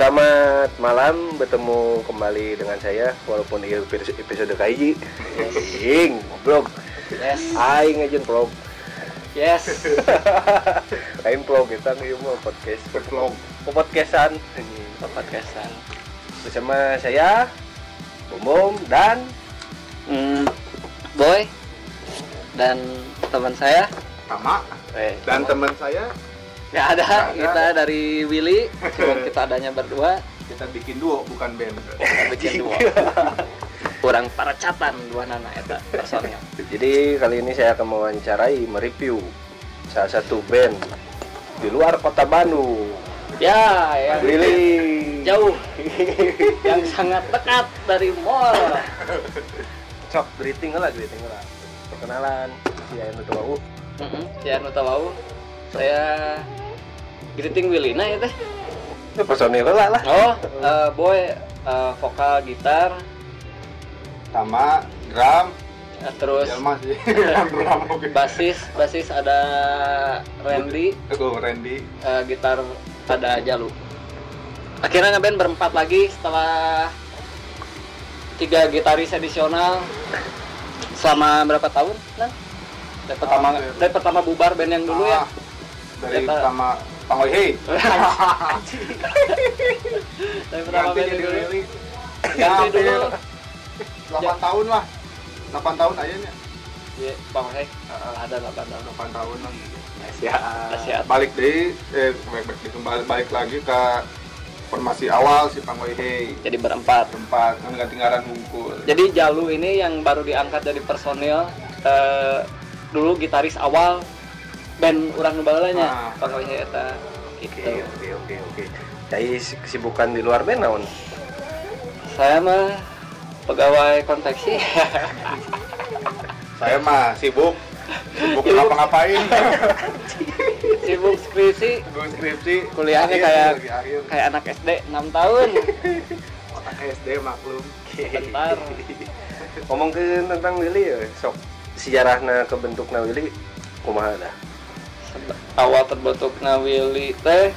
Selamat malam, bertemu kembali dengan saya walaupun ini episode episode kaiji. Aing, vlog. Yes. Aing ngajin vlog. Yes. Aing vlog kita ieu mah podcast vlog. Podcastan. Podcastan. bersama saya Bom Bom dan Hmm, boy dan teman saya sama eh dan teman saya nggak ada. Ada. Kita dari Willy. Cuma kita adanya berdua. kita bikin duo bukan band Kita bikin dua. Kurang para catan dua nana eta personil. Jadi kali ini saya akan mewawancarai, mereview salah satu band di luar kota Bandung. Ya, yang Willy. jauh, yang sangat dekat dari mall. Sok greeting lah, greeting lah. Perkenalan, si Ayan Utuwau. Mm Ya, nu tahu. Saya greeting Willy nah ya teh. Itu personil lah lah. Oh, eh, boy eh, vokal gitar. Sama drum. Eh, terus Jelma sih drum basis basis ada Randy. Aku Randy. Eh, gitar ada Jalu. Akhirnya ngeband berempat lagi setelah tiga gitaris adisional selama berapa tahun nah dari pertama Hampir. dari pertama bubar band yang dulu ya? Ah, dari Eta. Pang Hei dari pertama yang dulu? ganti dulu. 8 tahun lah 8 tahun aja nih. Iya, Bang Hei. Ada 8 tahun. 8 tahun. Lah Ya. Nasihat. balik deh eh balik, balik, balik lagi ke formasi awal si Pang Hei. Jadi berempat. Tempat kan ganti ngaran hungkul Jadi Jalu ini yang baru diangkat dari personil eh, dulu gitaris awal band urang nu baheulanya Ah. pokoknya eta Oke, gitu. oke, oke, oke. Jadi kesibukan di luar band naon? Saya mah pegawai konveksi. saya mah sibuk sibuk ngapa-ngapain Sibuk skripsi, gue skripsi Kuliahnya kayak- kayak anak SD 6 tahun. otak SD maklum Bentar. Ngomong ke tentang Willy ya, sok sejarahna kebentukna Willy kumaha dah? Awal terbentuknya Willy teh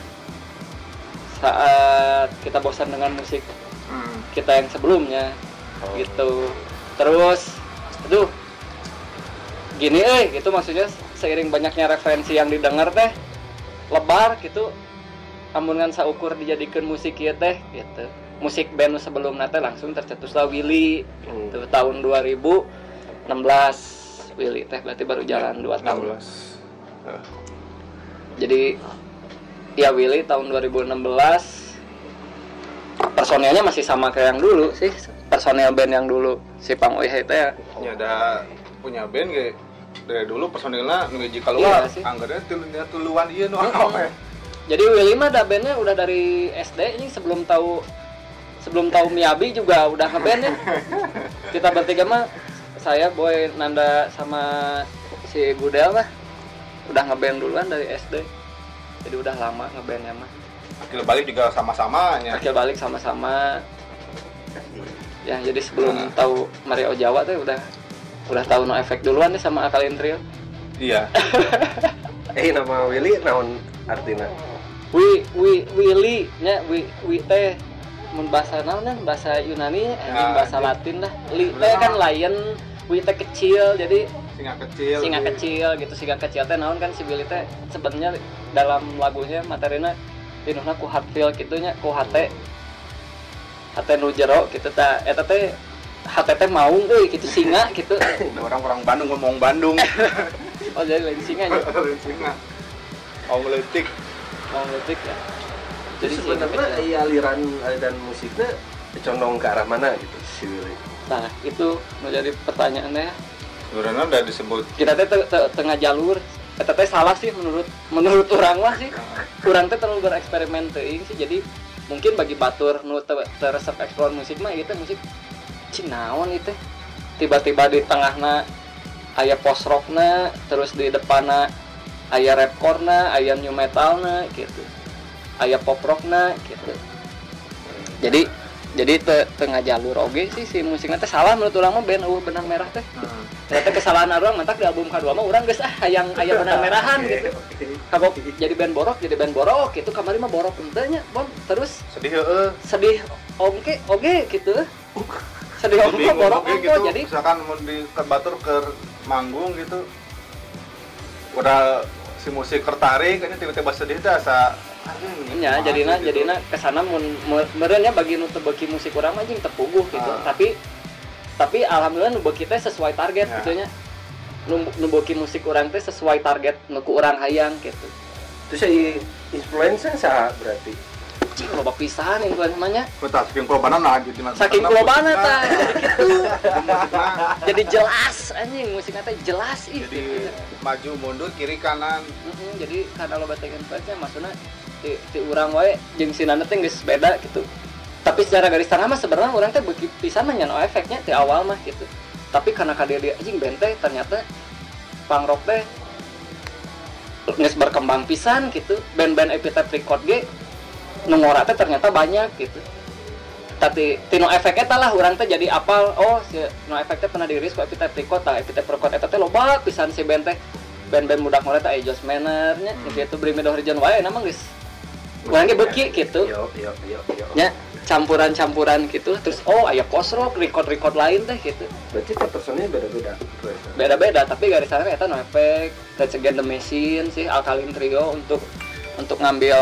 saat kita bosan dengan musik hmm. kita yang sebelumnya Oh. gitu terus aduh gini eh gitu maksudnya seiring banyaknya referensi yang didengar teh lebar gitu amungan saukur dijadikan musik ya teh gitu musik band nu sebelumnya teh langsung tercetuslah Willy Hmm. gitu tahun 2016 Willy teh berarti baru jalan 2 tahun 16 jadi ya Willy tahun 2016 personilnya masih sama kayak yang dulu sih. Personil band yang dulu si Pang Oihe teh ya. Ini ada punya band kayak dari dulu personilnya nuju keluar Iya sih. anggarnya tulunya tuluan iya nu apa ya Jadi Willy mah ada bandnya udah dari SD ini sebelum tahu sebelum tahu Miyabi juga udah ngeband ya. Kita bertiga mah saya Boy Nanda sama si Gudel mah udah ngeband duluan dari SD. Jadi udah lama ngebandnya mah. akhir balik juga sama-sama nya Akhir balik sama-sama. Ya jadi sebelum tahu Mario Jawa tuh udah udah tahu no efek duluan nih sama Akalin Trio. iya Eh nama Willy naon artina? Wi wi Willy nya wi wi teh mun bahasa naon kan bahasa Yunani Ya, bahasa. Latin dah. Li teh kan lion, wi teh kecil jadi singa kecil singa gitu. kecil gitu singa kecil teh naon kan si Willy teh sebenarnya dalam lagunya materina dinuhna ku heartfeel gitu nya ku hate hate nu jero gitu ta eta teh hate teh maung euy gitu singa gitu. orang orang Bandung ngomong Bandung Oh jadi lain singa nya. singa mau ngeletik Mau ngetik ya. Jadi sebenarnya iya aliran aliran musiknya condong ke arah mana gitu si Willy? Nah, itu menjadi pertanyaannya sebenarnya udah disebut kita teh te- te- tengah jalur. Eta teh salah sih menurut menurut orang lah sih. Kurang teh terlalu bereksperimen sih. Jadi mungkin bagi batur nu te- teresep eksplor musik mah gitu musik cinaon itu tiba-tiba di tengahna aya post rockna terus di depanna aya rapcore-na aya new metalna gitu. Aya pop rockna gitu. Jadi jadi te, tengah jalur oge sih si musiknya teh salah menurut orang mah band uh benang merah teh. Hmm. ternyata kesalahan orang mentak di album kedua mah orang geus ah hayang aya benang merahan gitu. kagok jadi band borok jadi band borok gitu. Kamari mah borok entenya bon terus? Sedih heeh. Sedih oge oge gitu. Sedih bingung borok oke gitu. jadi misalkan mau di batur ke manggung gitu. Udah si musik tertarik kayaknya tiba-tiba sedih teh asa anjing, ya kumaha jadina gitu. jadina ke sana meureunnya bagi nu teu beuki musik urang mah jeung tepuguh gitu Ah. tapi tapi alhamdulillah nu beuki teh sesuai target Ya. gitu nya nu musik urang teh sesuai target nu ku urang hayang gitu Terus saya influencer sah berarti. cing loba pisan influencer mah nya Kita saking pelobana nah gitu nah. saking kelobana jadi gitu jadi jelas anjing musiknya teh jelas ih jadi gitu. maju mundur kiri kanan jadi karena lo batik influence maksudnya di, di urang wae jeung sinana teh geus beda gitu. Tapi secara garis tanah mah sebenarnya orang teh beuki pisan mah nya no efeknya di awal mah gitu. Tapi karena kadia dia anjing band teh ternyata punk rock teh geus berkembang pisan gitu. Band-band epitaph record ge nu ngora teh ternyata banyak gitu. Tapi tino efeknya tah lah orang teh jadi apal oh si no efeknya pernah dirilis ku epitaph record tah epitaph record eta teh loba pisan si band teh. Band-band mudak ngora teh aya Josh Manor nya Hmm. gitu The Horizon wae nama geus urang ge beuki gitu Yo yo yo yo. nya campuran-campuran gitu terus oh aya post rock record-record lain teh gitu Berarti tiap personnya beda-beda. beda-beda tapi garis tanah eta no efek Rage Against the Machine sih Alkaline Trio untuk untuk ngambil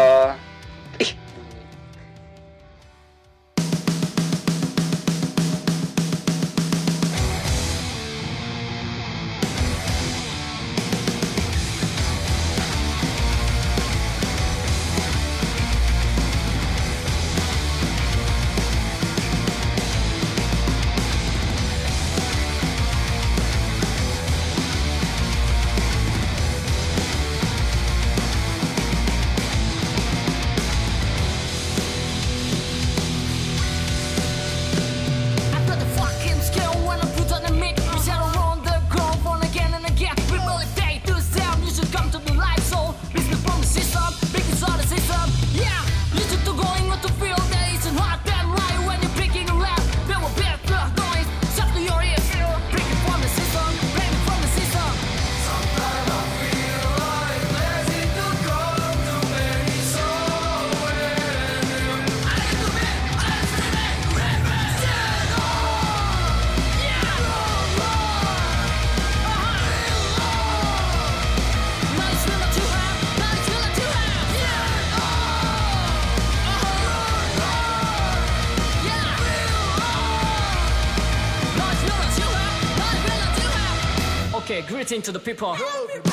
To the people.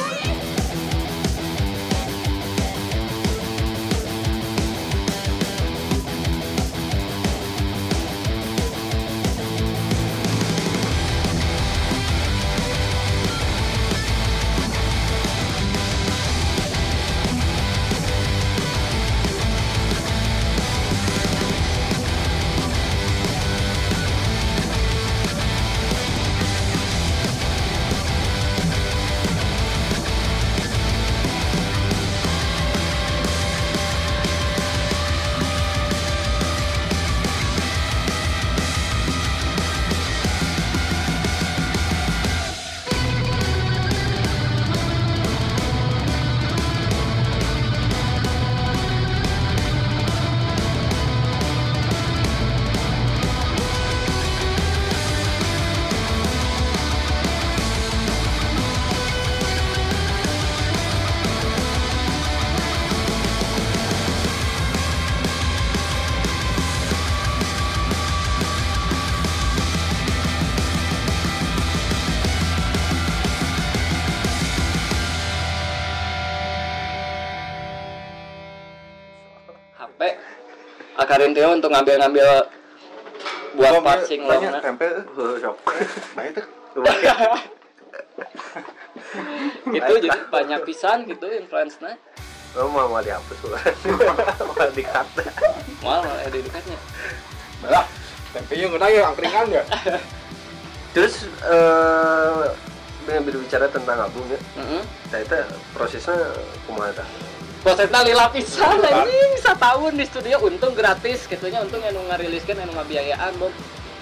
Akarin Tio untuk ngambil-ngambil buat part sing banyak longna. tempe Oh, sok. banyak tuh gitu jadi banyak pisan gitu influence-nya Oh, mau mau dihapus ulah. mau di-cut. mal ada di dekatnya lah tempe yang gede ya angkringan ya Terus eh dengan berbicara tentang album ya, Heeh. saya itu prosesnya kumaha prosesnya lila pisan anjing setahun di studio untung gratis gitunya untung anu ngariliskeun anu ngabiayaan bom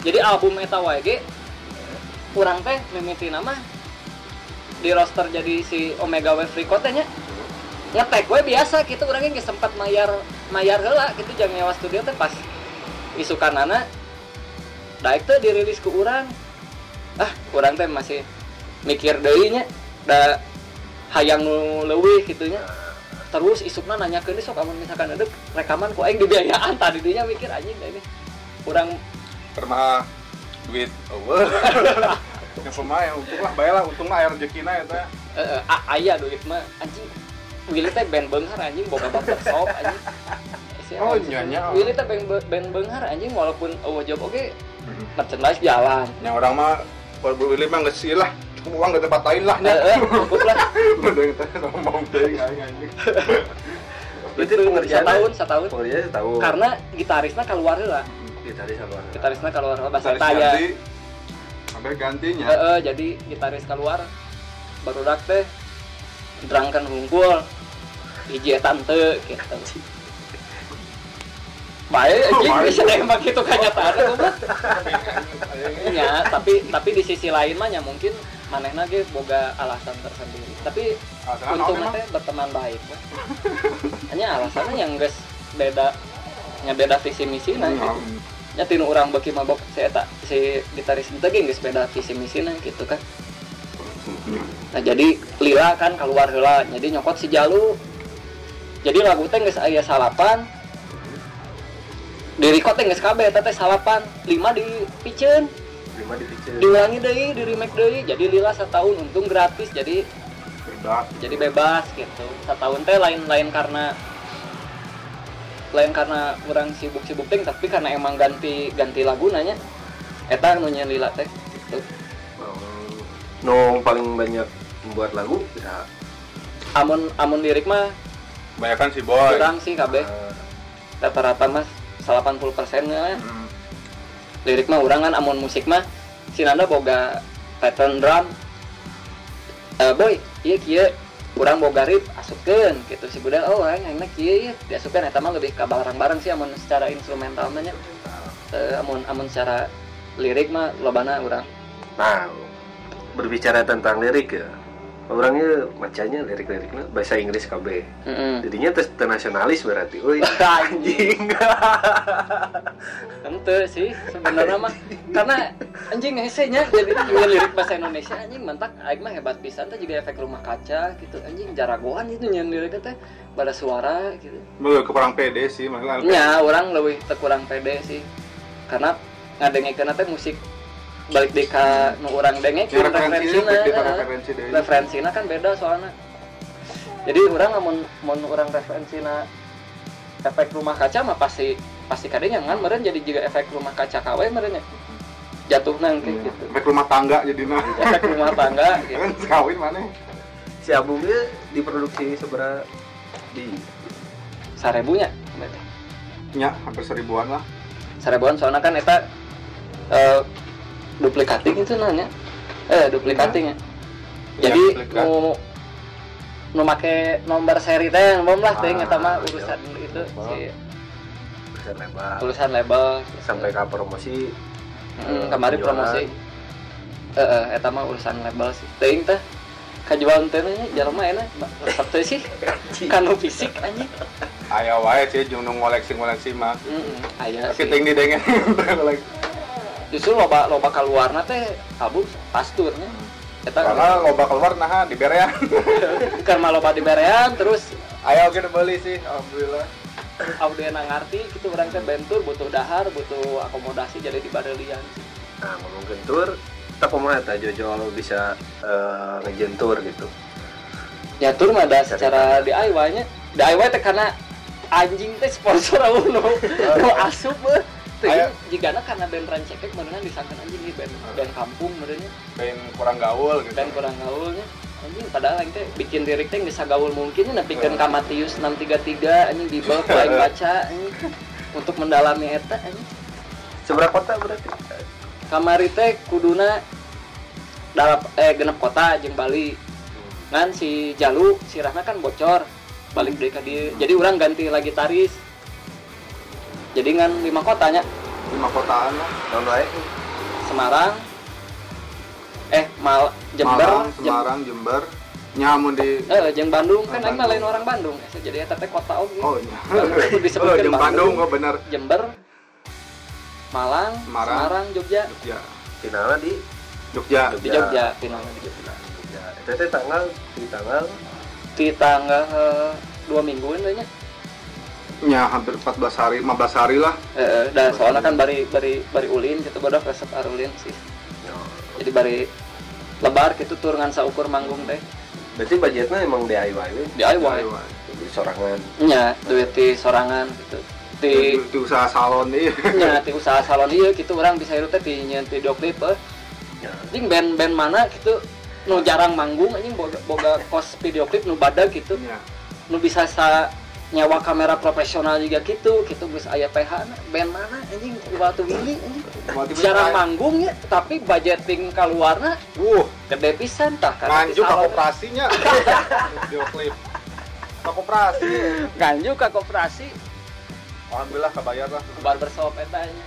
jadi album eta wae ge kurang teh mimiti nama di roster jadi si Omega Wave Record nya ngetek gue biasa gitu orangnya nggak sempat mayar mayar heula gitu jangan nyewa studio teh pas isukan anak daik tuh dirilis ke orang ah orang teh masih mikir deui nya da hayang nu leuwih gitu nya terus isukna nanya ke sok amun misalkan ada rekaman ku aing dibiayaan tadi dia mikir anjing ini orang pernah duit oh yang pemain untung lah bayar lah untung lah air rezekina ya teh. Eh, eh, aya duit mah anjing. Willy teh band beunghar anjing boga bapak shop anjing. Oh, nyonya. Willy teh band band beunghar anjing walaupun eueuh job oke merchandise jalan. Yang orang mah Willy mah nggak sih lah uang gak tempat lain lah eh cukup lah. Ngomong Berarti pengerjaan setahun setahun? Pengerjaan setahun. Karena gitarisnya keluar heula gitaris sama. Gitarisnya keluar heula bahasa taya sampai gantinya. Eh eh, jadi gitaris keluar. Baru dak teh drangkan hungkul hiji tante gitu. Baik anjing Baik. bisa nembak itu kenyataan goblok. Ya tapi tapi di sisi lain mah ya mungkin manehna ge boga alasan tersendiri. Tapi Alasan emang? teh berteman baik. Hanya alasannya yang geus beda nya beda visi misi nah gitu Hmm. nya tinu urang beki mabok si eta si gitaris itu ge geus beda visi misi nah gitu kan. Nah jadi lila kan keluar heula. Jadi nyokot si jalu jadi lagu teh geus aya salapan. Di record teh geus kabeh eta teh salapan. Lima di piceun di picture. Diulangi deui di remake deui jadi lila setahun untung gratis jadi beda jadi bebas gitu. Setahun teh lain lain karena lain karena kurang sibuk-sibuk ting tapi karena emang ganti ganti lagu nanya eta nu nya lila teh gitu. Oh. no paling banyak membuat lagu bisa amun amun lirik mah kebanyakan si boy. kurang sih kabeh. Eh, rata-rata mas 80 persennya Hmm. Lirik mah urang kan amun musik mah si Nanda boga pattern drum. Eh boy iya kieu kurang boga rip asupkeun gitu. Si budak oh aing enak kieu ya diasupkeun eta mah lebih ka barang-barang sih amun secara instrumental mah nya. Eh, amun amun secara lirik mah lobana urang. Nah berbicara tentang lirik ya orangnya macanya lirik-liriknya bahasa Inggris KB. Heeh jadinya tes nasionalis berarti. Uy, anjing. Ente sih sebenarnya mah. Karena anjing hese nya jadi juga lirik bahasa Indonesia anjing mantak aing mah hebat pisan teh juga efek rumah kaca gitu. Anjing jaragoan itu nyen liriknya teh pada suara gitu. Lu kurang pede sih maksudnya nya orang lebih kurang pede sih. Karena ngadengikeun teh musik balik deh ka nu urang Ya, dengekeun referensinya referensina heeh. referensi deh. Referensina kan beda soalnya. Jadi orang mun mun orang referensina efek rumah kaca mah pasti pasti kadenya kan meren jadi juga efek rumah kaca KW meren ya jatuh nang Iya. gitu. Efek rumah tangga jadi nah efek rumah tangga gitu. Kan kawin mana? Si albumnya diproduksi seberapa? Di? Sarebunya. Nya hampir seribuan lah. Sarebuan soalnya kan eta eh, duplikating itu nanya. Eh duplikating ya. Jadi Iya, duplikat. nu nu make nomor seri teh belum lah teh Ah, mah iya. urusan itu si bisa lebar tulisan label. Sampai ke promosi. Hmm, kemarin penjualan. promosi. Eh eh, eta mah urusan label sih. Teuing teh kajuan teh nya jelema enak resep teh sih. Kanu fisik anjing. Aya wae sih jeung nu ngoleksi-ngoleksi mah. Heeh aya tapi sih. ting didengen justru loba loba keluarna teh album pasturnya eta karena loba keluar nah di berean. Karena loba di berean terus aya oke beli sih alhamdulillah. Audio ngarti gitu orang teh bentur butuh dahar butuh akomodasi jadi di badelian sih nah ngomong gentur kita pemain tak Jojo bisa eh, ngejentur gitu. Ya tur mah ada secara DIY nya DIY teh karena anjing teh sponsor aku nu nu asup eh. Teh Aya. jigana karena band rancekek meureungan disangkan anjing ini band band kampung meureunnya ben kurang gaul gitu. Band kurang gaulnya. Anjing padahal aing teh bikin lirik teh bisa gaul mungkin nepikeun ka Matius 633 anjing di bawah aing baca anjing. Untuk mendalami eta anjing. Seberapa kota berarti? Kamari teh kuduna dalam eh genep kota jeung Bali. Kan si Jalu sirahna kan bocor. Balik ke dia. Jadi orang ganti lagi taris jadi kan lima kotanya lima kotaan lah Tahun wae. Semarang. Eh mal Jember. Malang, Jem- Semarang Jember. Nyamun di eh jeung Bandung. Kan aing mah lain orang Bandung. Eh, jadi eta teh kota oge. Oh iya. Oh jeung Bandung. Oh bener. Jember. Malang Semarang. Semarang Jogja. Jogja. Finalnya di? Jogja. Di Jogja finalnya di Jogja. Jogja. Itu teh tanggal di tanggal? Di tanggal eh, dua mingguan kayaknya ya hampir 14 hari 15 hari lah. Eh, dan soalnya kan bari bari bari ulin gitu bodoh resep arulin sih. Jadi bari lebar gitu turangan saukur manggung teh. Berarti budgetnya emang DIY we. DIY Jadi sorangan. nya duit di sorangan gitu. Di di, di usaha salon iya. Nya di usaha salon iya gitu orang bisa hirup teh di nyen video klip eh. Ya. band-band mana gitu nu jarang manggung anjing boga, boga kos video klip nu badag gitu. Iya. nu bisa sa nyawa kamera profesional juga gitu gitu bisa aya PH band mana anjing? Waktu ini anjing. Jarang lain. manggung ya. Tapi budgeting keluarnya uh gede pisan tah karena di nganjuk ke salon. koperasinya video klip. Ke koperasi. Nganjuk ke koperasi alhamdulillah kebayar lah. Barbershop etanya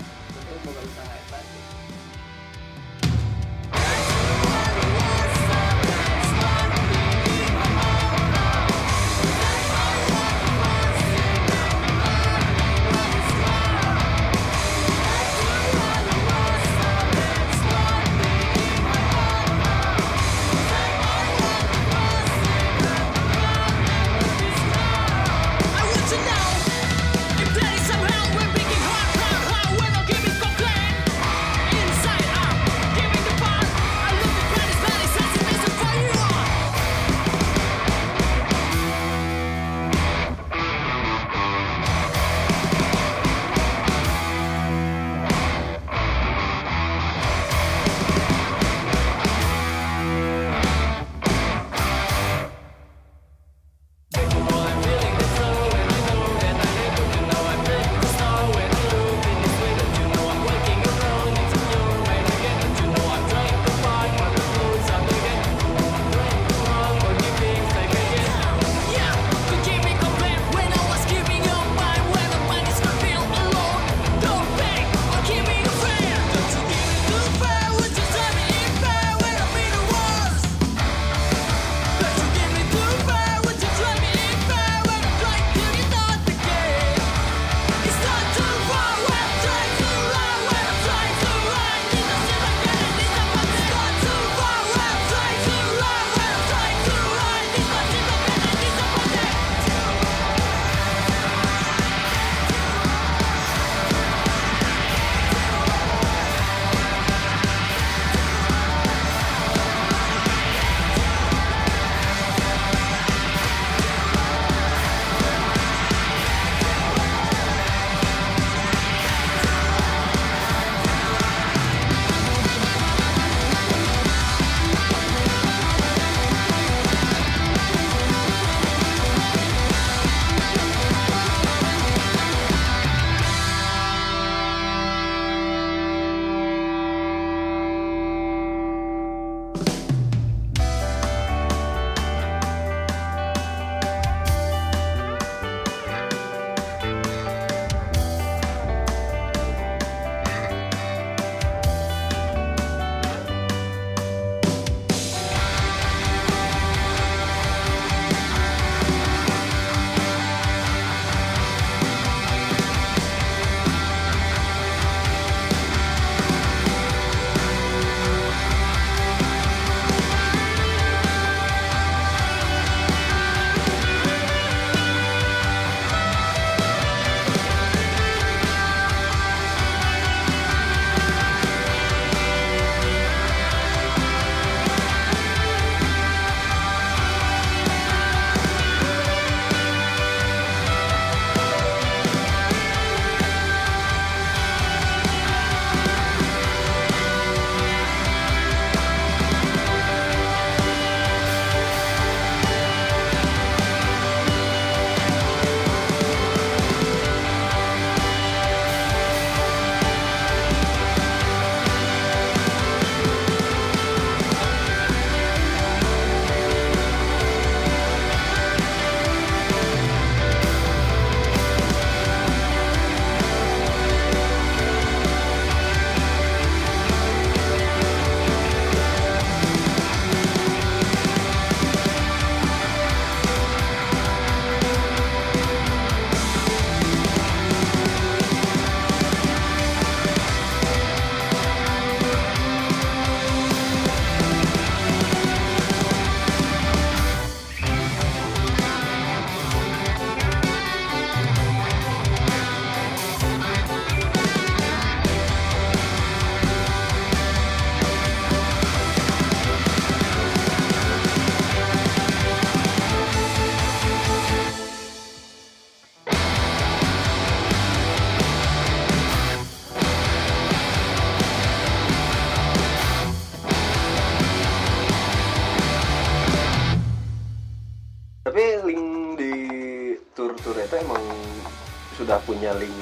sudah punya link.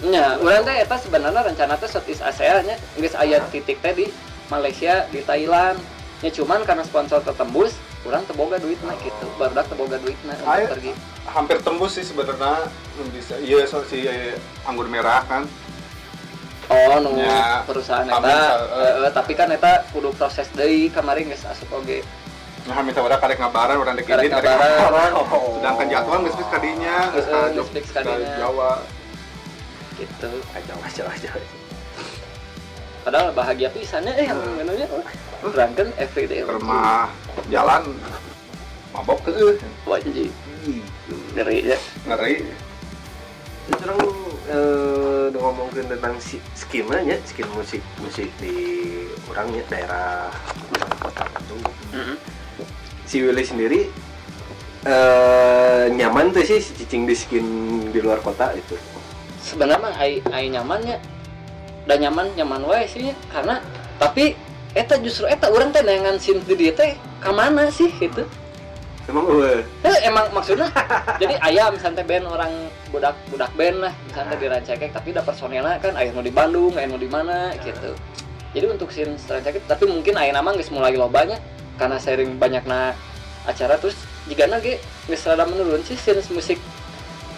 Nya urang teh eta sebenarnya rencana teh Southeast Asia nya geus aya titik teh di Malaysia di Thailand. Nya cuman karena sponsor tertembus urang teu boga duitna gitu. Barudak teu boga duitna untuk pergi. hampir tembus sih sebenarnya. Bisa iya so, si anggur merah kan. Oh nu Ya, perusahaan eta. Eh. Heeh, tapi kan eta kudu proses deui kamari geus asup oge nah minta udah karek ngabaran orang dekitin Karek ngabaran. sedangkan jadwal nggak fix kadinya fix kadinya. Jawa. Gitu. Aja aja aja padahal bahagia pisannya eh menunya berangkat everyday ke rumah jalan mabok ke wajib ngeri ya. Ngeri. Terus orang eh, ngomongin tentang si skimnya skin musik musik di orangnya daerah kota Bandung si Willy sendiri eh nyaman tuh sih si cicing di skin di luar kota itu. Sebenarnya mah ai ai nyamannya dan nyaman nyaman wae sih karena tapi eta justru eta orang teh nengan sin di dia teh kamana sih gitu emang eh Eh, emang maksudnya jadi ayam misalnya band orang budak budak band lah misalnya di Rancakek tapi udah personelnya kan ayah mau di Bandung ayah mau di mana gitu. Jadi untuk scene Rancakek tapi mungkin ayah nama nggak mulai lobanya karena sering banyaknya acara terus jika nage nggak rada menurun sih scene musik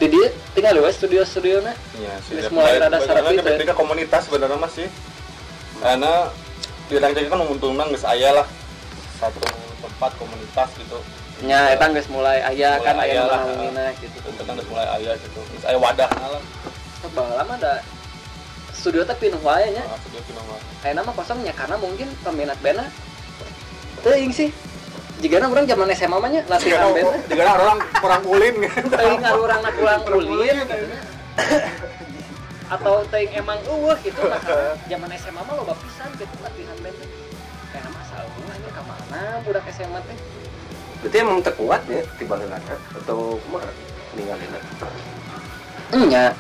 di dia tinggal lewat studio studio na Iya, Geus mulai rada sarap itu, ya. ketika komunitas sebenarnya mas sih. Karena di Rancak kan menguntungkan geus aya lah satu tempat komunitas gitu. nya eta nggak mulai ayah kan ayah aya lah, menangina gitu Itu kan geus mulai aya gitu. Geus aya wadahna lah. bahwa lama ada studio tapi pinuh wae nya Nah, studio kosongnya karena mungkin peminat Teuing sih. Jika orang zaman SMA mah nya latihan band. Jika orang kurang ulin. Gitu. teuing ngarurang na pulang ulin. gitu. atau teuing emang eueuh gitu karena zaman SMA mah loba pisan gitu latihan band teh. kayak nama salah ini ka mana budak SMA teh. Berarti emang terkuat ya di Bagelana atau ke mana ninggalin nya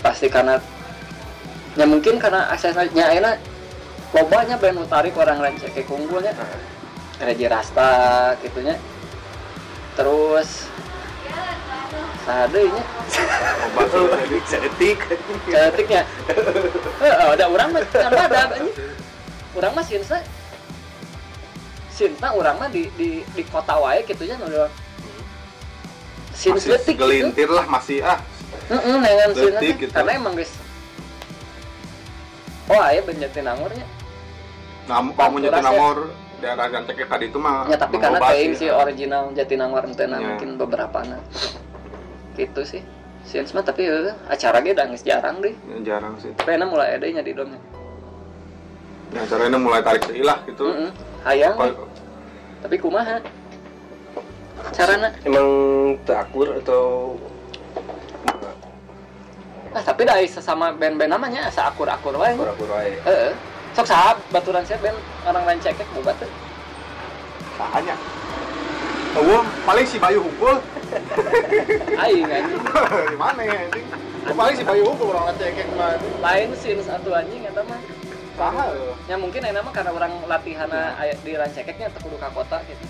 pasti karena ya mungkin karena aksesnya ayeuna lobanya band utarik orang lain kayak kunggulnya Reji Rasta gitunya. Terus sadenya oh sedetik cetiknya eh ada orang mah kan ada anjing orang mah sinsa. Sinta orang mah di di di kota wae gitunya udah sin letik gitu. gelintir lah masih ah. Heeh, nengan sin Letik teh. gitu. karena emang guys oh aya benjatinangurnya Nam, Bang, kamu nyetir kurasa. Daerah Rancak tadi itu mah. ya tapi karena teuing si ah. original Jatinangor ente nah Ya. mungkin beberapa nah gitu sih Sieun mah tapi eh, acara ge udah geus jarang deh Ya, jarang sih. tapi enak mulai ada nya di domnya Ya, caranya mulai tarik seilah gitu. Heeh. hayang we. Kok- tapi kumaha carana emang terakur atau ah tapi dari sesama band-band namanya asa akur-akur wae pura-pura ya heeh sok sahab baturan saya band orang lain cekek boga teh Sahanya. Oh, paling si Bayu hukum. aing anjing Di mana ya anjing? Oh, paling si Bayu hukum orang cekek mah. lain sih satu anjing eta mah Saha. ya mungkin enak mah karena orang latihan di rancekeknya teu kudu ka kota gitu.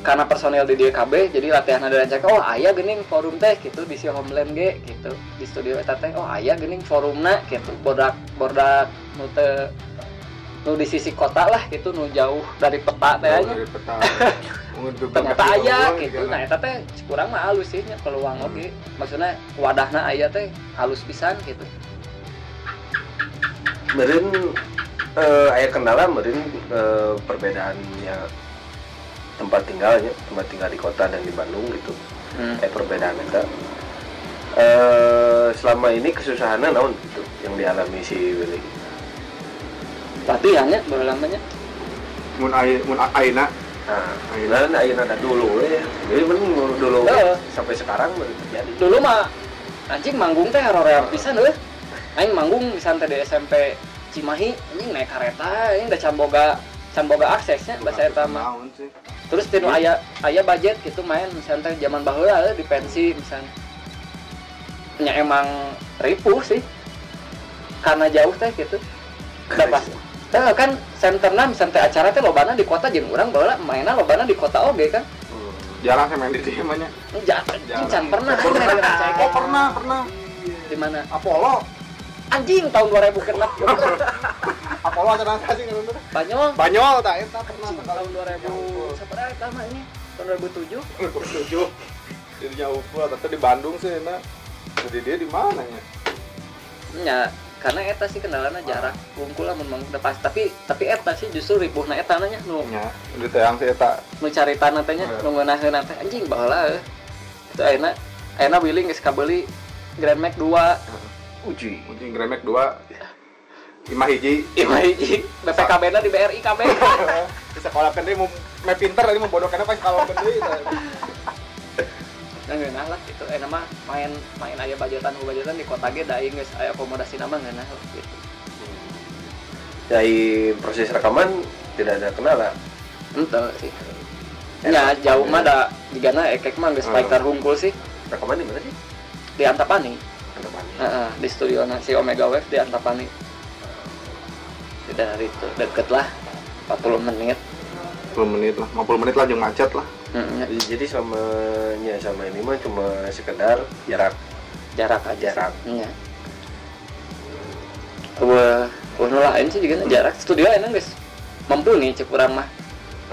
Karena personel di DKB jadi latihan ada rancak oh ayah gening forum teh gitu di si homeland ge gitu di studio eta teh oh ayah gening forumna gitu bodak bodak nu teu nu di sisi kota lah gitu nu jauh dari peta teh peta. ternyata ayah gitu. nah eta teh kurang mah halus sih nya peluang oge. Maksudnya wadahna ayah teh halus pisan gitu. Meren eh, aya kendala meren eh, perbedaannya tempat tinggalnya tempat tinggal di kota dan di Bandung gitu. Hmm. eh perbedaan itu. Eh selama ini kesusahannya naon gitu yang dialami si Willy? Latihannya baru lamanya? Mun ai mun aina. Nah dan ayeuna ada dulu ya jadi mending dulu Heeh. sampai sekarang baru terjadi dulu mah anjing manggung teh horor pisan euy aing manggung misalnya di SMP Cimahi anjing naik kereta ini udah camboga camboga aksesnya bahasa sih? terus tinu aya aya budget gitu main misalnya zaman baheula di pensi misalnya nya emang ripuh sih karena jauh teh gitu udah pas Eh, kan senterna misalnya teh acara teh lobana di kota jeung urang baheula mainna lobana di kota oge kan Hmm. jarang saya main di dia mah nya. Jangan, Jarang. pernah Oh, pernah, pernah. di mana? Apollo. Anjing tahun 2000 kena Apollo ada nangka sih ngarana teh. Banyol Banyol tak eta pernah tahun 2000 seberapa eta mah ini? Tahun 2007. Tujuh. Jadinya UFO, tapi di Bandung sih nah. Jadi dia di mana ya? Ya, karena eta sih kendalanya jarak wungkul lah memang pas tapi tapi eta sih justru ribuhna eta nanya nu Nya, di teang sih eta. nu cari tanah teh nya Iya. nu ngeunaheun teh anjing baheula eh. itu ayeuna ayeuna willing geus kabeli Grand Max 2 uji. Anjing Gremek 2 Imah hiji. Ima hiji. BPKB na di BRI KB di sekolah kan dia mau main pinter ini mau bodohkan apa kalau kan dia? Nah ngeunah lah gitu eh nama main main aya bajetan ku bajetan di kota ge da aing geus aya akomodasi nama ngeunah lah gitu. Dari proses rekaman tidak ada kendala. Ente sih. Ya jauh mah da jigana ekek mah geus Hmm. fighter hungkul sih. Rekaman di mana sih? Di Antapani Antapani Heeh, di studio si Omega Wave di Antapani. Tidak itu deket lah 40 menit. 10 menit lah 50 menit lah jeung macet lah Mm, Jadi- jadi sama ya sama ini mah cuma sekedar jarak jarak aja. Jarak. Iya. Wah, wah lain sih juga jarak studio enak guys. Mampu nih cek urang mah.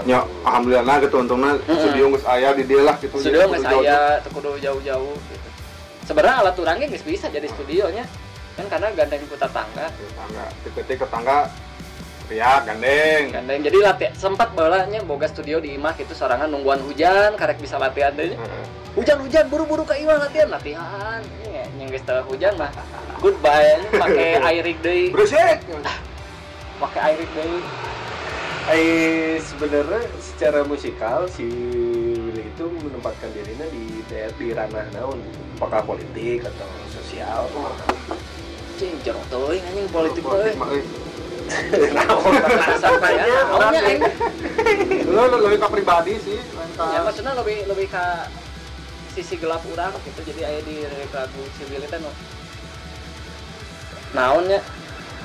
ya alhamdulillah nah gitu untungnya Mm-mm. studio geus aya di dia lah gitu Studio nggak kudu jauh- saya, teu kudu jauh-jauh gitu. Sebenarnya alat urangnya nggak bisa jadi studionya. Kan karena gandeng putar tangga. tetangga titik ke tangga ya gandeng Gandeng jadi latihan sempat balanya boga studio di imah itu sorangan nungguan hujan karek bisa latihan deh. Heeh. hujan-hujan buru-buru ke imah latihan latihan yang geus teu hujan mah goodbye pakai air rig deui berisik pakai air rig deui Eh sebenarnya secara musikal si Willy itu menempatkan dirinya di daerah di ranah naon apakah politik atau sosial? Cing jeruk teuing anjing politik ya aing lu lu lebih ke pribadi sih ya maksudnya lebih lebih ke sisi gelap urang gitu jadi aya di lagu Willy teh nu. Naonnya?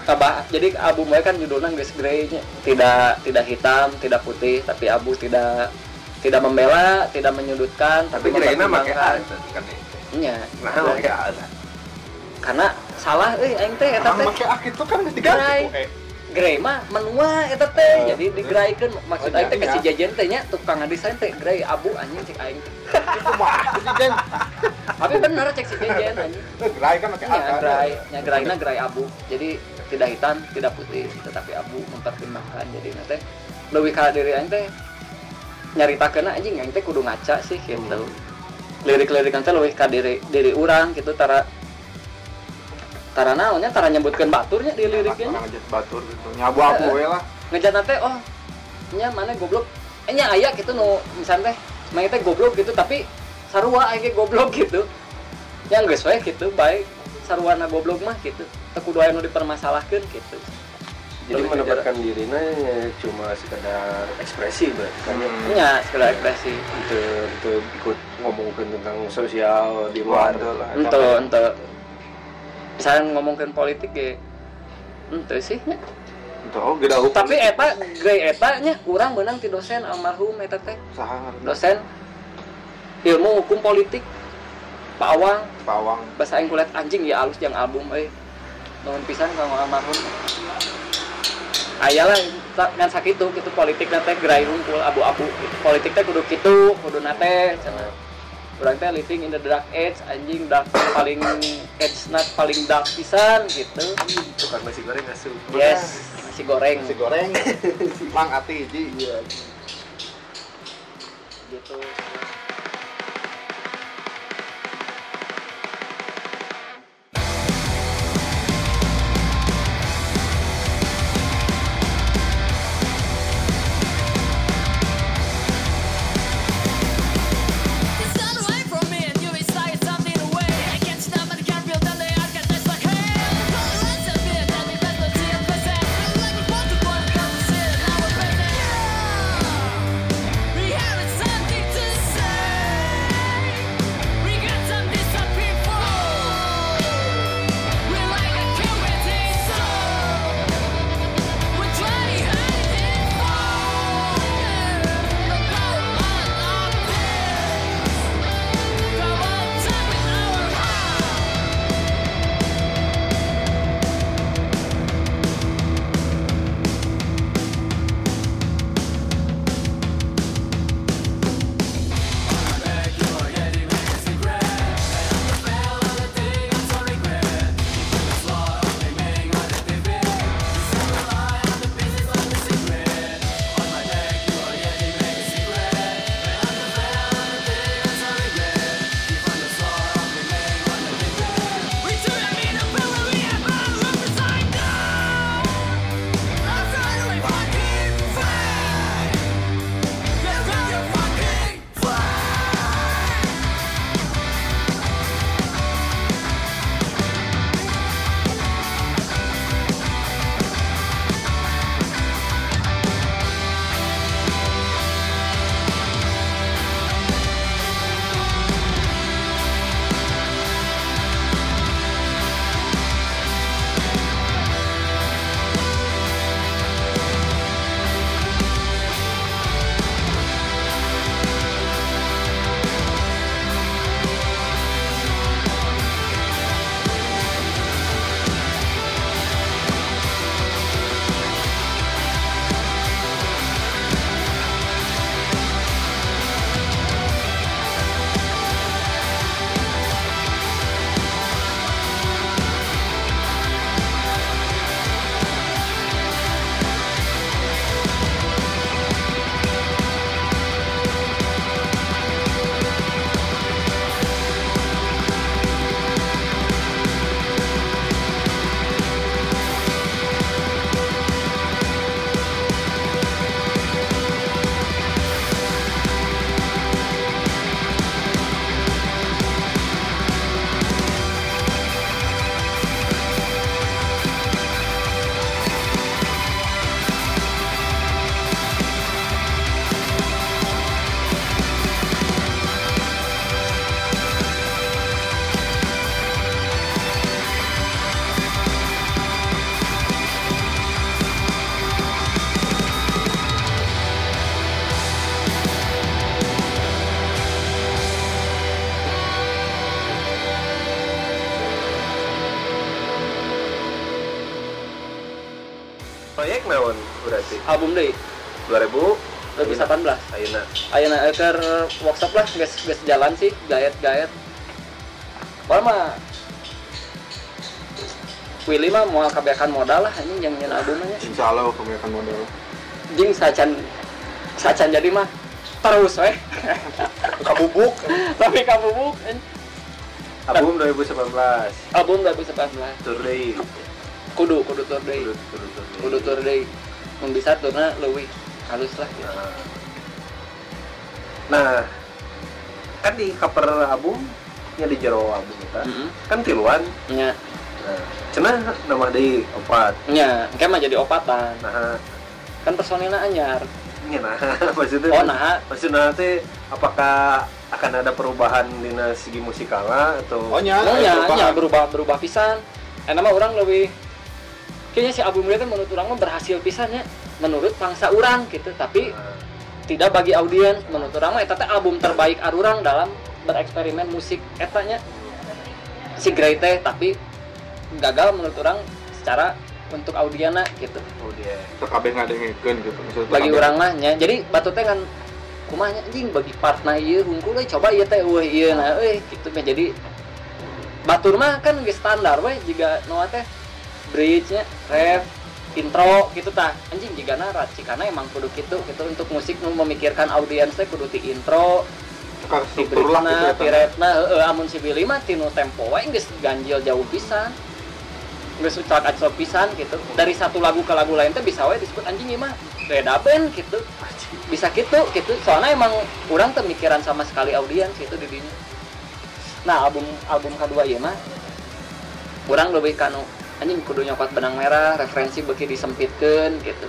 Kabah, jadi album gue kan judulnya guys grey nya tidak tidak hitam tidak putih tapi abu tidak tidak membela tidak menyudutkan tapi kira-kira pakai A mempertimbangkan. kan Iya. nah A karena salah euy aing teh eta teh make ak itu kan geus diganti Gerai. ku E. mah menua eta teh Oh. jadi digraikeun maksud Oh, aing teh iya. ke si jajan teh nya tukang desain teh grey abu anjing cek aing. Kumaha Jen? tapi bener cek si jajan anjing Lu gerai kan make ak Ya, kan. gerai, ya gerainya gerai abu. Jadi tidak hitam, tidak putih, tetapi abu mempertimbangkan. Jadi nanti lebih ka diri aing teh nyaritakeun anjing aing teh kudu ngaca sih gitu. Lirik-lirik nanti lebih ka diri diri urang gitu tara tara naonnya tara nyebutkeun baturnya di liriknya. Ngejat batur gitu. Nyabu-abu we lah. Ngejat teh oh nya mana goblok. Eh nya aya gitu nu misalnya teh main teh goblok gitu tapi sarua ge goblok gitu. Yang geus we gitu baik sarwana goblok mah gitu. Teu kudu aya nu dipermasalahkeun gitu. Jadi menempatkan dirinya ya cuma sekedar ekspresi berarti kan ya Hmm. Nya sekedar ekspresi. untuk untuk ikut ngomongin tentang sosial di luar lah. Ente ente. Misalnya ngomongin politik ge ente sih nya. Tuh, geda hukum. Tapi eta grey eta nya kurang beunang ti dosen almarhum eta teh. Dosen ilmu hukum politik Pak Awang pawang. bahasa aing kulihat anjing ya alus yang album euy nuhun pisan kang almarhum ayalah kan sakitu gitu politik teh gerai hungkul abu-abu gitu. politik teh kudu kitu kudu nate cenah urang teh living in the dark age anjing dark paling age not paling dark pisan gitu tukang nasi goreng asup yes nasi goreng Nasi goreng. Mang ati hiji. Iya. gitu cek naon berarti? Album deh. 2000 2018 ayeuna. Ayeuna keur workshop lah geus geus jalan sih gaet-gaet. Wah mah Willy mah mau kabeakan modal lah ini yang nyen albumnya Insya Allah kebanyakan modal. jing sacan sacan jadi mah terus weh. Kabubuk. tapi kabubuk album 2019 album 2019 tour day kudu kudu tour day. Kudu- tour day. mun bisa turna leuwih halus lah. Gitu. nah kan di cover album nya di jero album kita Heeh. kan tiluan. Nya nah cenah nama di opat. Nya kayak mah jadi opatan. Nah. Kan personilnya anyar. Ini nah. Maksudnya oh nah. maksudnya nanti apakah akan ada perubahan di segi musikalnya atau Oh nya, Oh aya ya, perubahan. ya berubah berubah pisan. Enak mah orang lebih kayaknya si album itu menurut orang mah berhasil pisannya menurut bangsa orang gitu. Tapi Nah, tidak bagi audiens menurut orang mah teh album terbaik arurang dalam bereksperimen musik etanya si Grey teh tapi gagal menurut orang secara untuk audiena gitu. Oh dia. Terkabeh ngadengkeun gitu. Maksudnya bagi orang mah nya. Jadi batu teh kan kumanya anjing bagi partna ieu hungkul euy coba ieu teh euy ieu nah euy gitu mah. Jadi batur mah kan geus standar we jika noa teh bridge nya ref intro gitu tah anjing jika na karena emang kudu gitu gitu. Untuk musik nu memikirkan audiens teh kudu ti intro. Ti struktur lah gitu bridge-na ya. ti ref-na heeh amun si Billy mah tinu tempo we geus ganjil jauh pisan. Geus ucak acok pisan gitu. Dari satu lagu ke lagu lain teh bisa we disebut anjing ieu mah. Beda band gitu. Bisa gitu gitu. Soalnya emang kurang pemikiran sama sekali audiens gitu di dinya nah album album kedua ya mah. Kurang lebih kanu anjing kudu nyokot benang merah referensi beki disempitkan gitu.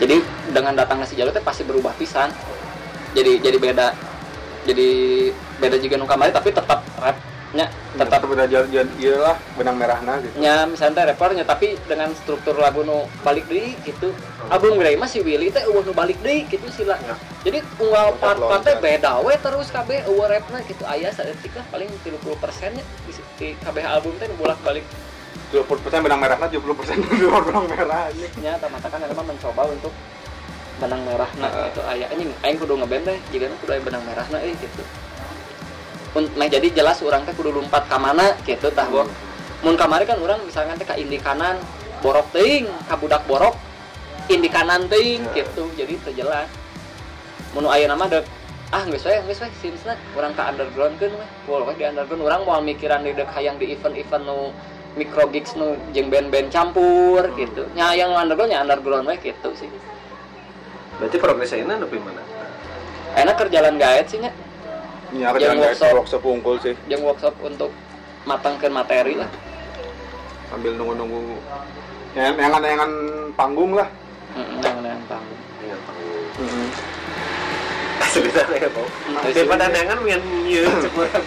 Jadi dengan datangnya si Jalur pasti berubah pisan. Jadi jadi beda jadi beda juga nu kamari tapi tetap rapnya tetap tetap udah jalan iya lah benang merahna gitu. nya misalnya teh rappernya tapi dengan struktur lagu nu balik deui gitu album Grey mah si Willy teh eueuh nu balik deui gitu sila Ya. jadi unggal part-part teh beda we terus kabeh eueuh rapna gitu aya saeutik lah paling 30% nya di, di kabeh album teh bolak-balik 20% benang merahna, 70% di luar benang merah ini. nya tamata kan emang mencoba untuk benang merah nah Heeh. itu aya anjing aing kudu ngeband deh jika kudu aya benang merah nah eh gitu nah jadi jelas orang teh kudu lompat ka mana gitu tah Bo. mun kamari kan orang misalkan teh ka indi kanan borok teuing ka budak borok indi kanan teuing Ya. gitu. Jadi teu jelas. Mun aya nama dek ah geus we geus we sinsna urang ka underground keun we pol we di underground. Urang moal mikiran di dek hayang di event-event nu micro gigs nu jeung band-band campur gitu. Nya yang underground nya underground we gitu sih. Berarti progresnya ini lebih mana enak kerjaan gaet sih nya Iya, Yang workshop. workshop unggul sih. jeung workshop untuk matangkeun materi lah Sambil nunggu-nunggu yang yang yang panggung lah. Heeh, yang yang panggung Ingat panggung Heeh. sebenarnya ya Pak daripada nengan cek urang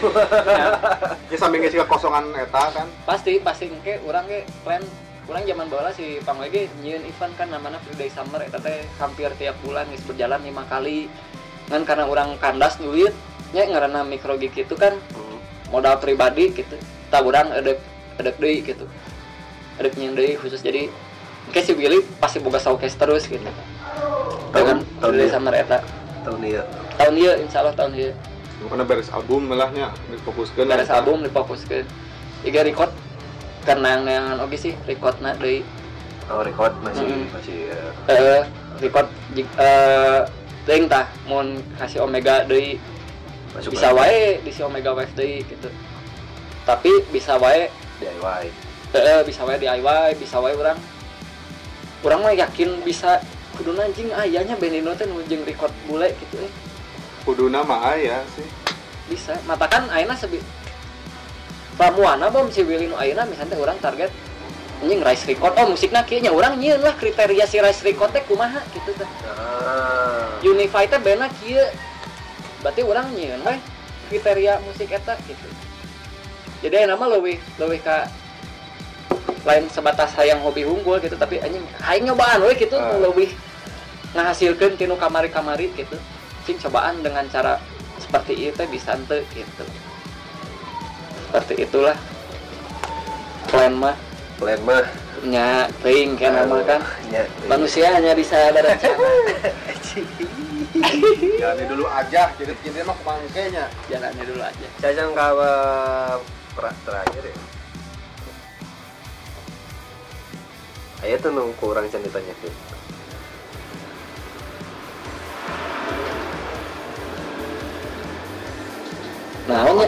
Ya sambil ngisi kekosongan eta kan. pasti pasti ke orang ke plan orang zaman bola si Pang lagi nyieun event kan namanya Free Day Summer eta teh hampir tiap bulan geus berjalan lima kali kan karena orang kandas duit nya ngaranna micro gig itu kan. Modal pribadi gitu. Tak orang edek edek deui gitu. Edek nyieun deui khusus. Jadi kayak si Willy pasti boga showcase terus gitu. Dengan tahun Free Day ini. Summer eta tahun ya tahun ieu insyaallah tahun ieu Bukan beres album malahnya, difokuskan. beres album difokuskeun. Iga record karena yang neangan oke sih recordna deui. Oh record masih Mm. masih ya. eh record jik eh teuing tah mun kasih omega deui masuk bisa lagi. wae di si omega wave deui gitu. Tapi bisa wae DIY eh bisa wae DIY bisa wae orang orang mah yakin bisa. Kudu anjing ayahnya Benino teh nu jeung record bule gitu eh. Kuduna mah aya sih. bisa. Matakan ayeuna sebi ramuana bom si Willy nu ayeuna misalnya teh urang target anjing rice record. Oh musikna kieu nya urang nyieun lah kriteria si rice record teh kumaha gitu teh. Ah. Unify teh bena kieu berarti urang nyieun we kriteria musik eta gitu. Jadi nama leuwih leuwih ka lain sebatas hayang hobi unggul gitu tapi anjing hayang nyobaan we gitu Ah. leuwih ngahasilkeun tinu kamari-kamari gitu. Cing cobaan dengan cara seperti itu bisa ente gitu. Seperti itulah. Plan mah. Plan mah. Nya teuing kan. nama kan manusia hanya bisa berencana Jalani dulu aja, jadi jadi mah kumangkenya. jalannya dulu aja saya uh, pra- terakhir ya Ayo tuh nung kurang can ditanyakan nah nya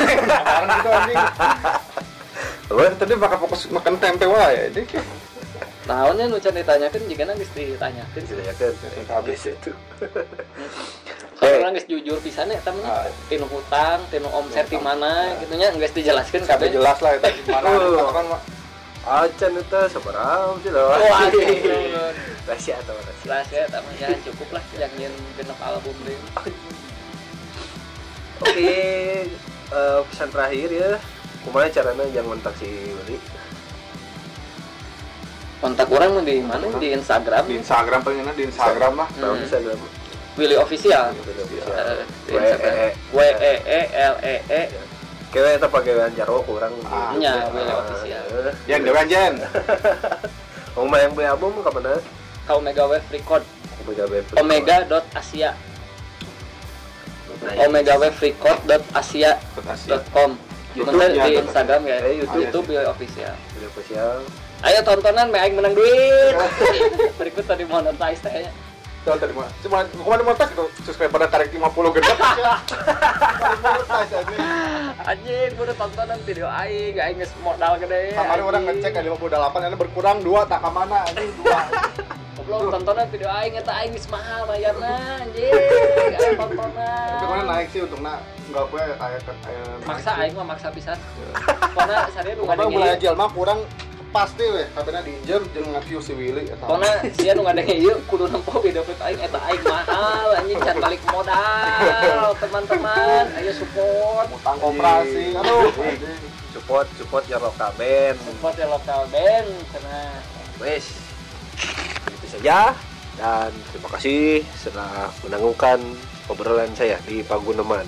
Kemarin itu anjing. Apa? Tadi bakal fokus makan tempe wae, ini. Naonnya nu can ditanyakeun jika geus ditanyakeun Ditanyakan habis itu Kalau orang geus jujur pisan eta mah Ah. tinu hutang, tinu omset di mana gitu nya dijelaskeun Kabeh kabeh. jelas lah itu gimana kan. Acan itu seberapa sih loh Wah, rahasia atau rahasia eta mah ya cukup lah yang nyen genep album deui. Oke, eh, pesan terakhir ya. Kumaha caranya jangan kontak si Willy? Kontak orang mah di mana? Di Instagram. Di Instagram paling enak di Instagram lah. Hmm. Instagram. Willy official. Eh, W Instagram. E E. W E E L E E. Kayaknya itu pakai Jarwo kurang. Ah. Nya, Willy official. Jen dewan Jen. Mau main beli album kapan Ka Omega Wave Record. Omega Wave. Omega.asia. Nah, ya. Omega Wave Record dot asia Asia. dot com. Ya, di. Instagram ya. Eh, YouTube. YouTube Willy official. Willy official. Ayo tontonan, me aing menang duit. Berikut tadi monetize tanya. Tuh tadi mah. Cuma kemarin mau tas tuh subscriber pada tarik 50 gede. Anjing, gua udah tontonan video aing, aing geus modal gede. Kemarin orang ngecek ada 58 ini berkurang dua tak ke mana anjing dua. Goblok tontonan video aing eta aing geus mahal bayarna anjing. Aing tontonan. Kemarin naik sih untuk nak enggak gue kayak kayak Maksa aing mah maksa pisan. Pokona sare nu mulai mah kurang pasti weh, katanya diinjem jeung nge-view si Willy eta. Pokona sia nu ngadeng ieu kudu nempo video klip aing eta aing mahal anjing can balik modal teman-teman. Ayo support. utang koperasi. Aduh. Support support ya lokal band. Support ya lokal band karena Wes. Itu saja dan terima kasih setelah menangguhkan obrolan saya di Paguneman.